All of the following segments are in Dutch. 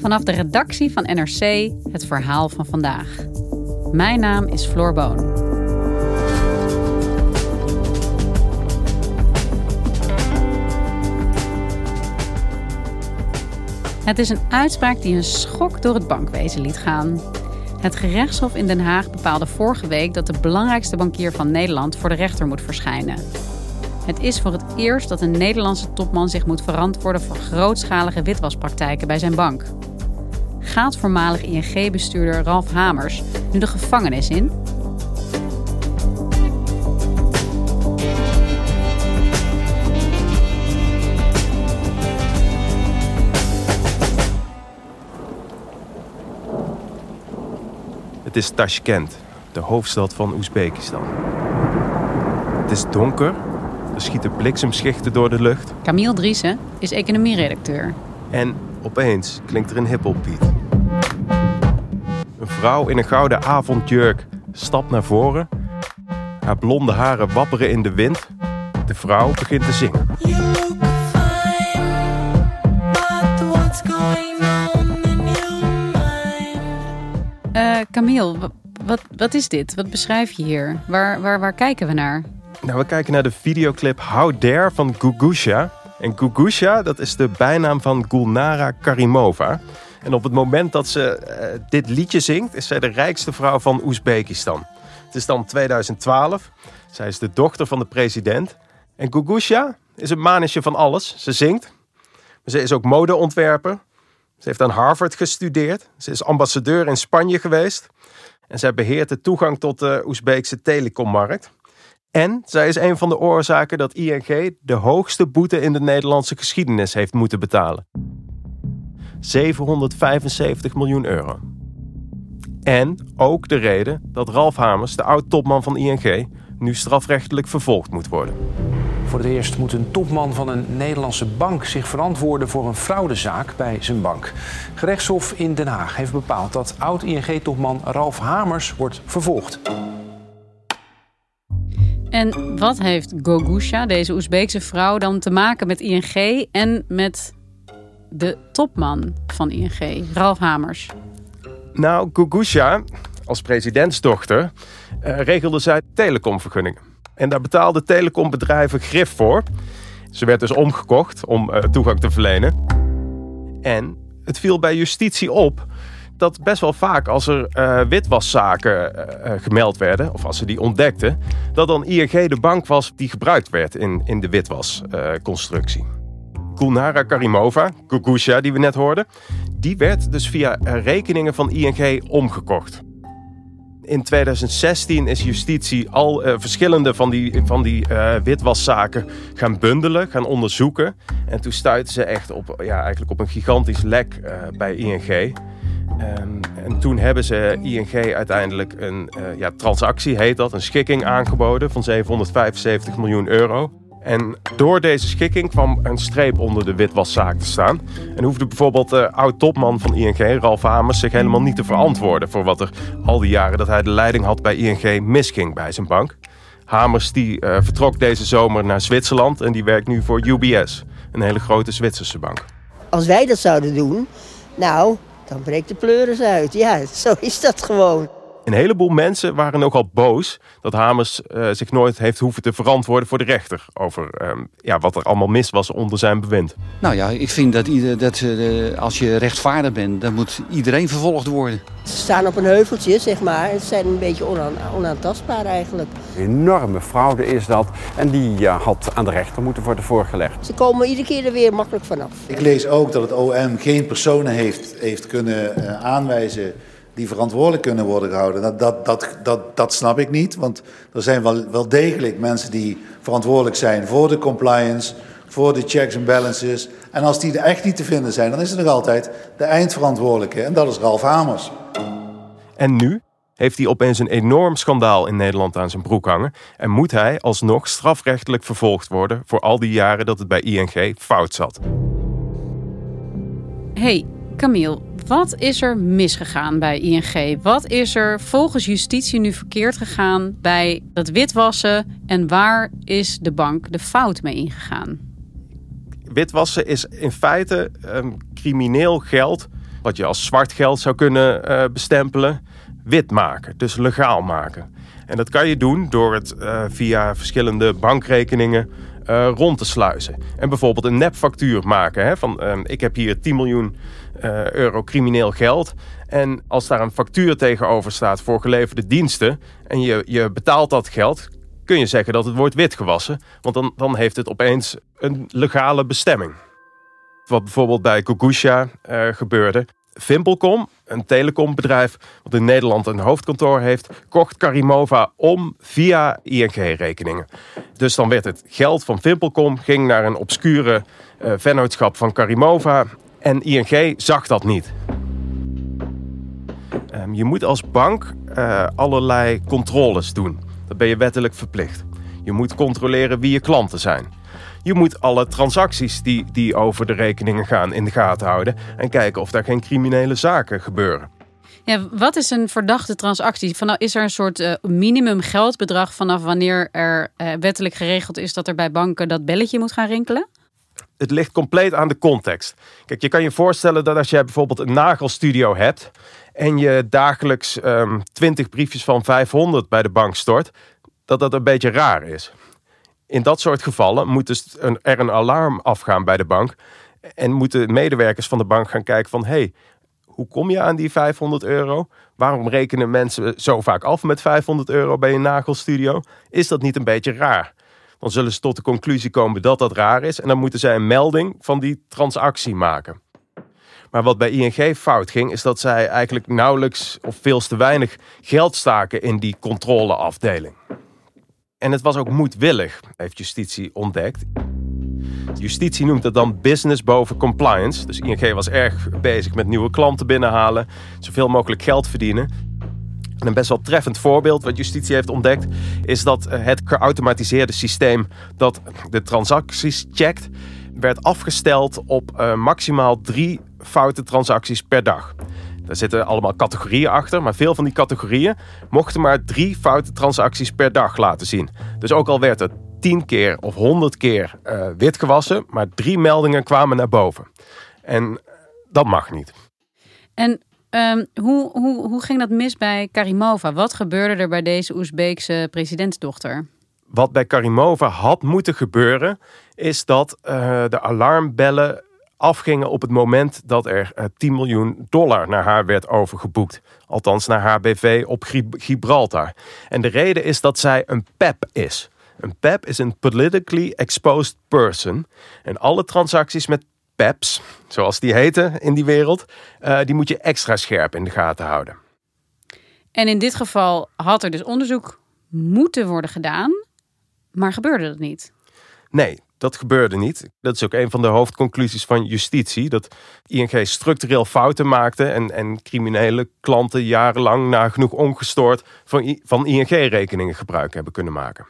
Vanaf de redactie van NRC het verhaal van vandaag. Mijn naam is Floor Boon. Het is een uitspraak die een schok door het bankwezen liet gaan. Het gerechtshof in Den Haag bepaalde vorige week dat de belangrijkste bankier van Nederland voor de rechter moet verschijnen. Het is voor het eerst dat een Nederlandse topman zich moet verantwoorden voor grootschalige witwaspraktijken bij zijn bank. Gaat voormalig ING-bestuurder Ralf Hamers nu de gevangenis in? Het is Tashkent, de hoofdstad van Oezbekistan. Het is donker, er schieten bliksemschichten door de lucht. Camille Driessen is economieredacteur. En opeens klinkt er een hiphopbeat. Een vrouw in een gouden avondjurk stapt naar voren. Haar blonde haren wapperen in de wind. De vrouw begint te zingen. You look fine, but what's going on in your mind? Eh Camille, wa- wat, wat is dit? Wat beschrijf je hier? Waar, waar, waar kijken we naar? Nou, we kijken naar de videoclip How Dare van Gugusha. En Gugusha, dat is de bijnaam van Gulnara Karimova. En op het moment dat ze eh, dit liedje zingt, is zij de rijkste vrouw van Oezbekistan. Het is dan 2012. Zij is de dochter van de president. En Gugusha is een manetje van alles. Ze zingt. Maar ze is ook modeontwerper. Ze heeft aan Harvard gestudeerd. Ze is ambassadeur in Spanje geweest. En zij beheert de toegang tot de Oezbeekse telecommarkt. En zij is een van de oorzaken dat ING de hoogste boete in de Nederlandse geschiedenis heeft moeten betalen. 775 miljoen euro. En ook de reden dat Ralf Hamers, de oud-topman van ING, nu strafrechtelijk vervolgd moet worden. Voor het eerst moet een topman van een Nederlandse bank zich verantwoorden voor een fraudezaak bij zijn bank. Gerechtshof in Den Haag heeft bepaald dat oud-ING-topman Ralf Hamers wordt vervolgd. En wat heeft Gogusha, deze Oezbeekse vrouw, dan te maken met ING en met de topman van ING, Ralf Hamers? Nou, Gugusha, als presidentsdochter, eh, regelde zij telecomvergunningen. En daar betaalden telecombedrijven grif voor. Ze werd dus omgekocht om eh, toegang te verlenen. En het viel bij justitie op dat best wel vaak als er eh, witwaszaken eh, eh, gemeld werden, of als ze die ontdekten, dat dan ING de bank was die gebruikt werd in, in de witwasconstructie. Gulnara Karimova, Gugusha die we net hoorden, die werd dus via rekeningen van ING omgekocht. In 2016 is justitie al verschillende van die, van die witwaszaken gaan bundelen, gaan onderzoeken. En toen stuitten ze echt op, ja, eigenlijk op een gigantisch lek bij ING. Ehm, en toen hebben ze ING uiteindelijk een eh, ja, transactie, heet dat, een schikking aangeboden van 775 miljoen euro. En door deze schikking kwam een streep onder de witwaszaak te staan. En hoefde bijvoorbeeld de oud-topman van ING, Ralf Hamers, zich helemaal niet te verantwoorden voor wat er al die jaren dat hij de leiding had bij ING misging bij zijn bank. Hamers die eh, vertrok deze zomer naar Zwitserland en die werkt nu voor UBS, een hele grote Zwitserse bank. Als wij dat zouden doen, nou, dan breekt de pleuris uit. Ja, zo is dat gewoon. Een heleboel mensen waren nogal boos dat Hamers eh, zich nooit heeft hoeven te verantwoorden voor de rechter over ehm, ja, wat er allemaal mis was onder zijn bewind. Nou ja, ik vind dat, ieder, dat eh, als je rechtvaardig bent, dan moet iedereen vervolgd worden. Ze staan op een heuveltje, zeg maar. Ze zijn een beetje onaan- onaantastbaar eigenlijk. Enorme fraude is dat. En die ja, had aan de rechter moeten worden voorgelegd. Ze komen iedere keer er weer makkelijk vanaf. Ik lees ook dat het OM geen personen heeft, heeft kunnen eh, aanwijzen die verantwoordelijk kunnen worden gehouden. Dat, dat, dat, dat, dat snap ik niet, want er zijn wel, wel degelijk mensen die verantwoordelijk zijn voor de compliance, voor de checks en balances. En als die er echt niet te vinden zijn, dan is er nog altijd de eindverantwoordelijke en dat is Ralf Hamers. En nu heeft hij opeens een enorm schandaal in Nederland aan zijn broek hangen. En moet hij alsnog strafrechtelijk vervolgd worden voor al die jaren dat het bij ING fout zat. Hey, Camille, wat is er misgegaan bij ING? Wat is er volgens justitie nu verkeerd gegaan bij het witwassen? En waar is de bank de fout mee ingegaan? Witwassen is in feite crimineel geld, wat je als zwart geld zou kunnen eh, bestempelen, wit maken, dus legaal maken. En dat kan je doen door het eh, via verschillende bankrekeningen eh, rond te sluizen. En bijvoorbeeld een nepfactuur maken. Hè, van ehm, ik heb hier 10 miljoen eh, euro crimineel geld. En als daar een factuur tegenover staat voor geleverde diensten. en je, je betaalt dat geld. kun je zeggen dat het wordt witgewassen. Want dan, dan heeft het opeens een legale bestemming. Wat bijvoorbeeld bij Gogusha eh, gebeurde. Vimpelcom, een telecombedrijf wat in Nederland een hoofdkantoor heeft, kocht Karimova om via ING-rekeningen. Dus dan werd het geld van Vimpelcom ging naar een obscure eh, vennootschap van Karimova en ING zag dat niet. Ehm, je moet als bank eh, allerlei controles doen. Dat ben je wettelijk verplicht. Je moet controleren wie je klanten zijn. Je moet alle transacties die, die over de rekeningen gaan in de gaten houden en kijken of daar geen criminele zaken gebeuren. Ja, wat is een verdachte transactie? Van, nou, is er een soort eh, minimum geldbedrag vanaf wanneer er eh, wettelijk geregeld is dat er bij banken dat belletje moet gaan rinkelen? het ligt compleet aan de context. Kijk, je kan je voorstellen dat als jij bijvoorbeeld een nagelstudio hebt en je dagelijks ehm 20 briefjes van 500 bij de bank stort, dat dat een beetje raar is. In dat soort gevallen moet dus een, er een alarm afgaan bij de bank en moeten medewerkers van de bank gaan kijken van hey, hoe kom je aan die 500 euro? Waarom rekenen mensen zo vaak af met 500 euro bij een nagelstudio? Is dat niet een beetje raar? Dan zullen ze tot de conclusie komen dat dat raar is. En dan moeten zij een melding van die transactie maken. Maar wat bij ING fout ging, is dat zij eigenlijk nauwelijks of veel te weinig geld staken in die controleafdeling. En het was ook moedwillig, heeft justitie ontdekt. Justitie noemt het dan business boven compliance. Dus ING was erg bezig met nieuwe klanten binnenhalen, zoveel mogelijk geld verdienen. En een best wel treffend voorbeeld wat justitie heeft ontdekt, is dat eh, het geautomatiseerde systeem dat de transacties checkt, werd afgesteld op eh, maximaal drie foute transacties per dag. Daar zitten allemaal categorieën achter, maar veel van die categorieën mochten maar drie foute transacties per dag laten zien. Dus ook al werd het 10 keer of 100 keer uh, wit gewassen, maar drie meldingen kwamen naar boven. En dat mag niet. En um, hoe, hoe, hoe ging dat mis bij Karimova? Wat gebeurde er bij deze Oezbeekse presidentsdochter? Wat bij Karimova had moeten gebeuren, is dat uh, de alarmbellen afgingen op het moment dat er uh, 10 miljoen dollar naar haar werd overgeboekt. Althans naar haar BV op Gibraltar. En de reden is dat zij een PEP is. Een PEP is een politically exposed person. En alle transacties met PEPs, zoals die heten in die wereld, uh, die moet je extra scherp in de gaten houden. En in dit geval had er dus onderzoek moeten worden gedaan, maar gebeurde dat niet? Nee, dat gebeurde niet. Dat is ook een van de hoofdconclusies van justitie. Dat ING structureel fouten maakte en, en criminele klanten jarenlang nagenoeg ongestoord van, van ING-rekeningen gebruik hebben kunnen maken.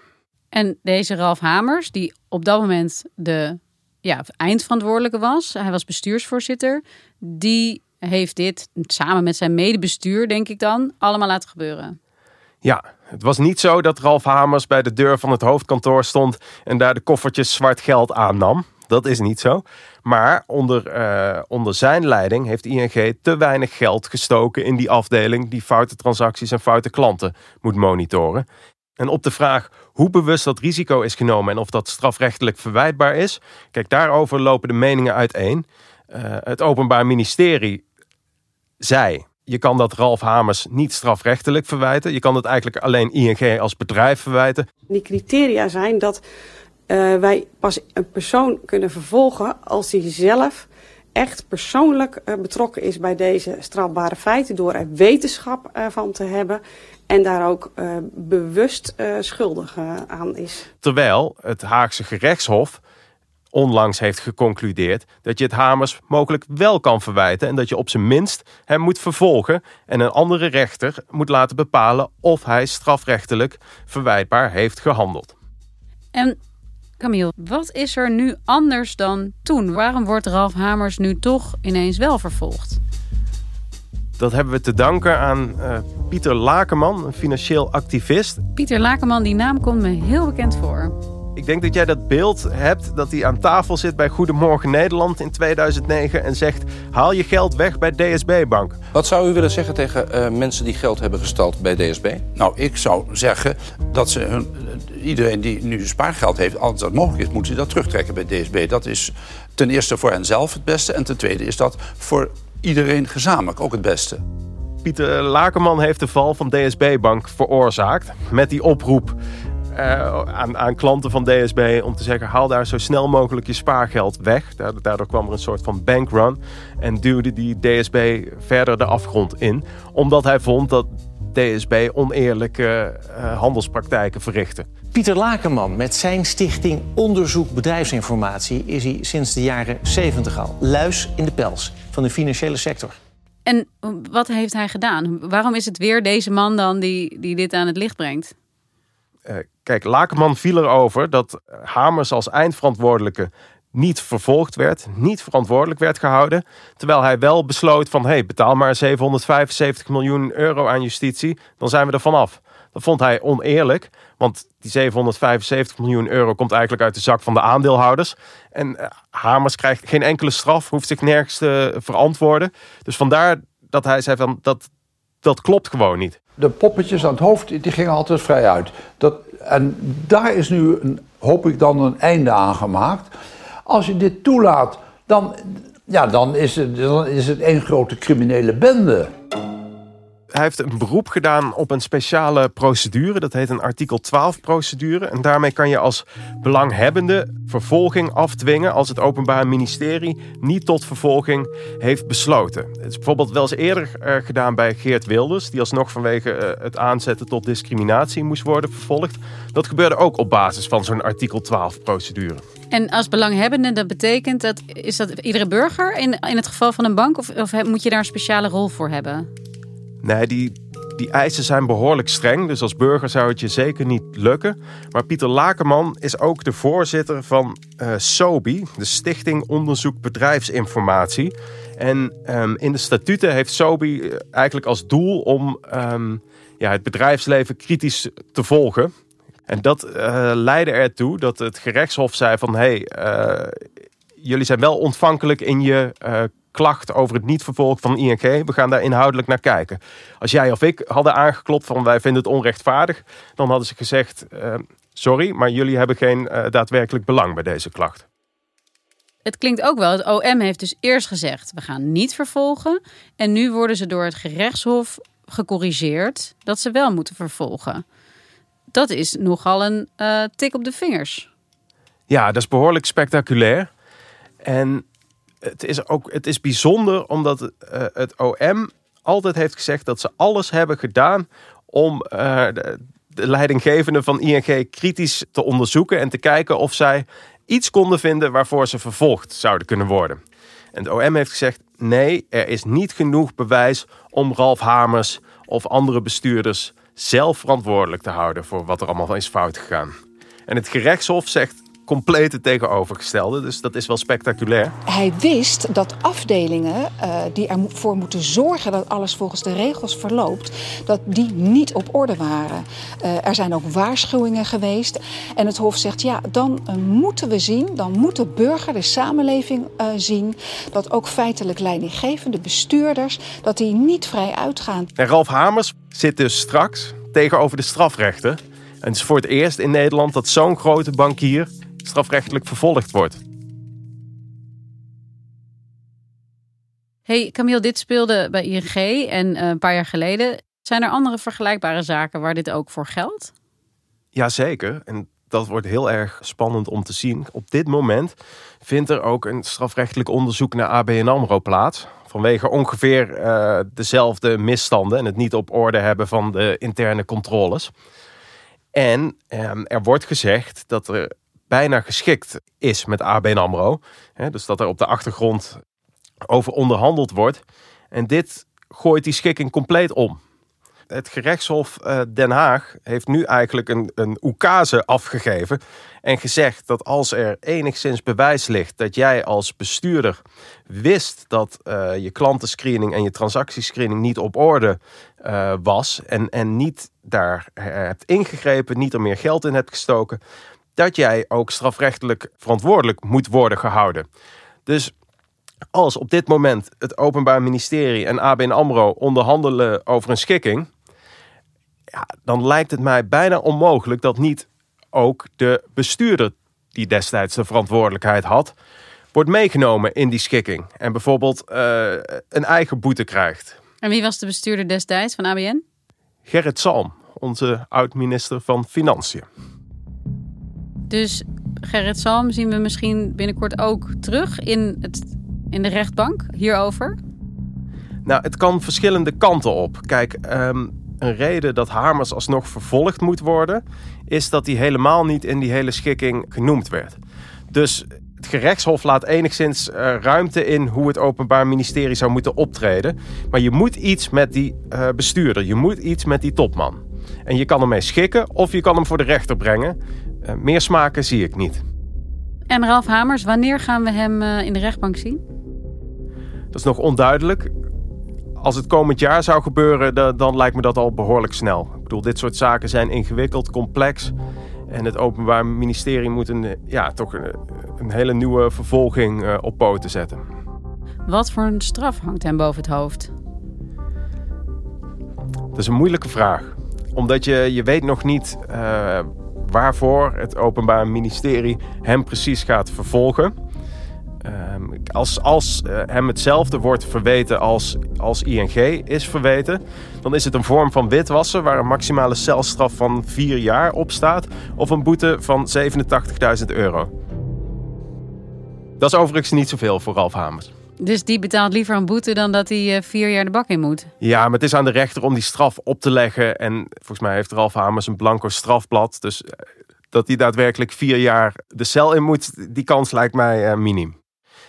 En deze Ralf Hamers, die op dat moment de ja, eindverantwoordelijke was, hij was bestuursvoorzitter, die heeft dit samen met zijn medebestuur, denk ik dan, allemaal laten gebeuren. Ja, het was niet zo dat Ralf Hamers bij de deur van het hoofdkantoor stond en daar de koffertjes zwart geld aannam. Dat is niet zo. Maar onder, eh, onder zijn leiding heeft ING te weinig geld gestoken in die afdeling die foute transacties en foute klanten moet monitoren. En op de vraag hoe bewust dat risico is genomen en of dat strafrechtelijk verwijtbaar is, kijk, daarover lopen de meningen uiteen. Eh, het Openbaar Ministerie zei. Je kan dat Ralf Hamers niet strafrechtelijk verwijten. Je kan het eigenlijk alleen ING als bedrijf verwijten. Die criteria zijn dat uh, wij pas een persoon kunnen vervolgen als hij zelf echt persoonlijk uh, betrokken is bij deze strafbare feiten door er wetenschap uh, van te hebben en daar ook bewust schuldig aan is. Terwijl het Haagse gerechtshof onlangs heeft geconcludeerd dat je het Hamers mogelijk wel kan verwijten en dat je op zijn minst hem moet vervolgen en een andere rechter moet laten bepalen of hij strafrechtelijk verwijtbaar heeft gehandeld. En Camille, wat is er nu anders dan toen? Waarom wordt Ralf Hamers nu toch ineens wel vervolgd? Dat hebben we te danken aan uh, Pieter Lakenman, een financieel activist. Pieter Lakenman, die naam komt me heel bekend voor. Ik denk dat jij dat beeld hebt dat hij aan tafel zit bij Goedemorgen Nederland in 2009 en zegt: haal je geld weg bij DSB Bank. Wat zou u willen zeggen tegen uh, mensen die geld hebben gestald bij DSB? Nou, ik zou zeggen dat ze hun, iedereen die nu spaargeld heeft, als dat mogelijk is, moet ze dat terugtrekken bij DSB. Dat is ten eerste voor hen zelf het beste en ten tweede is dat voor iedereen gezamenlijk ook het beste. Pieter Lakenman heeft de val van DSB Bank veroorzaakt met die oproep uh, aan, aan, klanten van DSB om te zeggen: haal daar zo snel mogelijk je spaargeld weg. Daardoor kwam er een soort van bankrun en duwde die DSB verder de afgrond in, omdat hij vond dat DSB oneerlijke uh, handelspraktijken verrichtte. Pieter Lakenman met zijn stichting Onderzoek Bedrijfsinformatie is hij sinds de jaren 70 al luis in de pels van de financiële sector. En wat heeft hij gedaan? Waarom is het weer deze man dan die, die dit aan het licht brengt? Uh, kijk, Lakenman viel erover dat Hamers als eindverantwoordelijke niet vervolgd werd, niet verantwoordelijk werd gehouden. Terwijl hij wel besloot van, hey, betaal maar 775 miljoen euro aan justitie, dan zijn we er vanaf. Dat vond hij oneerlijk, want die 775 miljoen euro komt eigenlijk uit de zak van de aandeelhouders. En uh, Hamers krijgt geen enkele straf, hoeft zich nergens te verantwoorden. Dus vandaar dat hij zei van, dat, dat klopt gewoon niet. De poppetjes aan het hoofd, die gingen altijd vrij uit. Dat, en daar is nu, een, hoop ik dan, een einde aan gemaakt. Als je dit toelaat, dan, ja, dan, is, het, dan is het één grote criminele bende. Hij heeft een beroep gedaan op een speciale procedure. Dat heet een artikel 12 procedure. En daarmee kan je als belanghebbende vervolging afdwingen als het Openbaar Ministerie niet tot vervolging heeft besloten. Het is bijvoorbeeld wel eens eerder uh, gedaan bij Geert Wilders, die alsnog vanwege uh, het aanzetten tot discriminatie moest worden vervolgd. Dat gebeurde ook op basis van zo'n artikel 12 procedure. En als belanghebbende, dat betekent dat is dat iedere burger in, in het geval van een bank of, of moet je daar een speciale rol voor hebben? Nee, die, die eisen zijn behoorlijk streng. Dus als burger zou het je zeker niet lukken. Maar Pieter Lakenman is ook de voorzitter van uh, SOBI, de Stichting Onderzoek Bedrijfsinformatie. En um, in de statuten heeft SOBI eigenlijk als doel om um, ja, het bedrijfsleven kritisch te volgen. En dat uh, leidde ertoe dat het gerechtshof zei van... hé, hey, jullie zijn wel ontvankelijk in je klacht over het niet vervolgen van ING. We gaan daar inhoudelijk naar kijken. Als jij of ik hadden aangeklopt van wij vinden het onrechtvaardig, dan hadden ze gezegd: uh, sorry, maar jullie hebben geen uh, daadwerkelijk belang bij deze klacht. Het klinkt ook wel, het OM heeft dus eerst gezegd: we gaan niet vervolgen. En nu worden ze door het gerechtshof gecorrigeerd dat ze wel moeten vervolgen. Dat is nogal een uh, tik op de vingers. Ja, dat is behoorlijk spectaculair. En het is ook het is bijzonder omdat uh, het OM altijd heeft gezegd dat ze alles hebben gedaan om uh, de, de leidinggevende van ING kritisch te onderzoeken en te kijken of zij iets konden vinden waarvoor ze vervolgd zouden kunnen worden. En het OM heeft gezegd: nee, er is niet genoeg bewijs om Ralf Hamers of andere bestuurders zelf verantwoordelijk te houden voor wat er allemaal is fout gegaan. En het gerechtshof zegt complete tegenovergestelde. Dus dat is wel spectaculair. Hij wist dat afdelingen eh, die ervoor moeten zorgen dat alles volgens de regels verloopt, dat die niet op orde waren. Eh, er zijn ook waarschuwingen geweest. En het Hof zegt ja, dan eh, moeten we zien, dan moet de burger, de samenleving zien, dat ook feitelijk leidinggevende bestuurders, dat die niet vrij uitgaan. En Ralf Hamers zit dus straks tegenover de strafrechter. En het is voor het eerst in Nederland dat zo'n grote bankier strafrechtelijk vervolgd wordt. Hey Camille, dit speelde bij ING en eh, een paar jaar geleden. Zijn er andere vergelijkbare zaken waar dit ook voor geldt? Jazeker. En dat wordt heel erg spannend om te zien. Op dit moment vindt er ook een strafrechtelijk onderzoek naar ABN AMRO plaats. Vanwege ongeveer eh, dezelfde misstanden en het niet op orde hebben van de interne controles. En ehm, er wordt gezegd dat er bijna geschikt is met ABN AMRO. Dus dat er op de achtergrond over onderhandeld wordt. En dit gooit die schikking compleet om. Het gerechtshof eh, Den Haag heeft nu eigenlijk een, een oekase afgegeven. En gezegd dat als er enigszins bewijs ligt dat jij als bestuurder wist dat eh, je klantenscreening en je transactiescreening niet op orde eh, was. En, en niet daar hebt ingegrepen, niet er meer geld in hebt gestoken. Dat jij ook strafrechtelijk verantwoordelijk moet worden gehouden. Dus als op dit moment het Openbaar Ministerie en ABN AMRO onderhandelen over een schikking, ja, dan lijkt het mij bijna onmogelijk dat niet ook de bestuurder die destijds de verantwoordelijkheid had, wordt meegenomen in die schikking. En bijvoorbeeld eh, een eigen boete krijgt. En wie was de bestuurder destijds van ABN? Gerrit Salm, onze oud-minister van Financiën. Dus Gerrit Salm zien we misschien binnenkort ook terug in, het, in de rechtbank hierover. Nou, het kan verschillende kanten op. Kijk, ehm, een reden dat Hamers alsnog vervolgd moet worden, is dat hij helemaal niet in die hele schikking genoemd werd. Dus het gerechtshof laat enigszins eh, ruimte in hoe het Openbaar Ministerie zou moeten optreden. Maar je moet iets met die eh, bestuurder, je moet iets met die topman. En je kan ermee schikken of je kan hem voor de rechter brengen. Eh, meer smaken zie ik niet. En Ralf Hamers, wanneer gaan we hem eh, in de rechtbank zien? Dat is nog onduidelijk. Als het komend jaar zou gebeuren, da- dan lijkt me dat al behoorlijk snel. Ik bedoel, dit soort zaken zijn ingewikkeld, complex. En het Openbaar Ministerie moet een, ja, toch een, een hele nieuwe vervolging eh, op poten zetten. Wat voor een straf hangt hem boven het hoofd? Dat is een moeilijke vraag. Omdat je, je weet nog niet eh, waarvoor het Openbaar Ministerie hem precies gaat vervolgen. Ehm, als als eh, hem hetzelfde wordt verweten als, als ING is verweten, dan is het een vorm van witwassen waar een maximale celstraf van vier jaar op staat of een boete van 87.000 euro. Dat is overigens niet zoveel voor Ralf Hamers. Dus die betaalt liever een boete dan dat hij eh, vier jaar de bak in moet. Ja, maar het is aan de rechter om die straf op te leggen. En volgens mij heeft Ralf Hamers een blanco strafblad. Dus eh, dat hij daadwerkelijk vier jaar de cel in moet, die kans lijkt mij eh, miniem.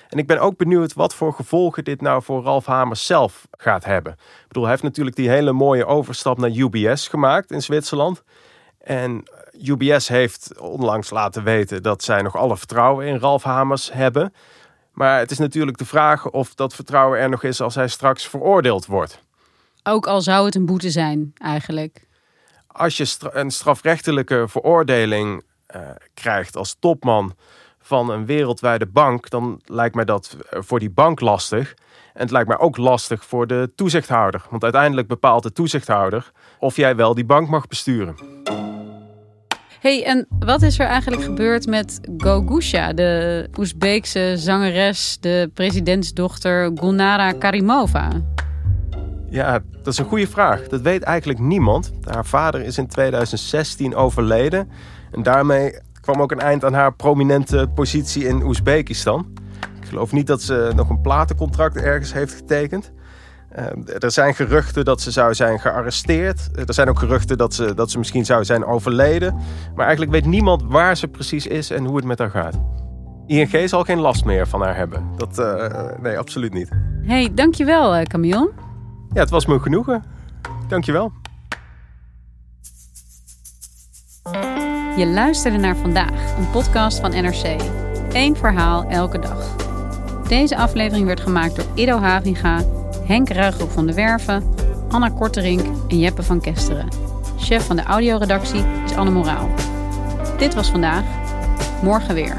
En ik ben ook benieuwd wat voor gevolgen dit nou voor Ralf Hamers zelf gaat hebben. Ik bedoel, hij heeft natuurlijk die hele mooie overstap naar UBS gemaakt in Zwitserland. En UBS heeft onlangs laten weten dat zij nog alle vertrouwen in Ralf Hamers hebben. Maar het is natuurlijk de vraag of dat vertrouwen er nog is als hij straks veroordeeld wordt. Ook al zou het een boete zijn, eigenlijk. Als je een strafrechtelijke veroordeling eh, krijgt als topman van een wereldwijde bank, dan lijkt mij dat eh, voor die bank lastig. En het lijkt mij ook lastig voor de toezichthouder. Want uiteindelijk bepaalt de toezichthouder of jij wel die bank mag besturen. Hey, en wat is er eigenlijk gebeurd met Gogusha, de Oezbeekse zangeres, de presidentsdochter Gulnara Karimova? Ja, dat is een goede vraag. Dat weet eigenlijk niemand. Haar vader is in 2016 overleden. En daarmee kwam ook een eind aan haar prominente positie in Oezbekistan. Ik geloof niet dat ze nog een platencontract ergens heeft getekend. Eh, er zijn geruchten dat ze zou zijn gearresteerd. Er zijn ook geruchten dat ze, dat ze misschien zou zijn overleden. Maar eigenlijk weet niemand waar ze precies is en hoe het met haar gaat. ING zal geen last meer van haar hebben. Dat, eh, nee, absoluut niet. hey, dankjewel eh, Camille. Ja, het was me genoegen. Dankjewel. Je luisterde naar vandaag, een podcast van NRC. Eén verhaal elke dag. Deze aflevering werd gemaakt door Ido Havinga, Henk Ruigrok van de Werven, Anna Korterink en Jeppe van Kesteren. Chef van de audioredactie is Anne Moraal. Dit was vandaag. Morgen weer.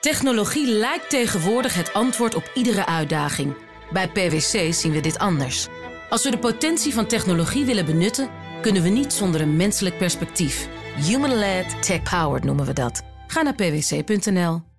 Technologie lijkt tegenwoordig het antwoord op iedere uitdaging. Bij PwC zien we dit anders. Als we de potentie van technologie willen benutten, kunnen we niet zonder een menselijk perspectief. Human-led, tech-powered noemen we dat. Ga naar pwc.nl.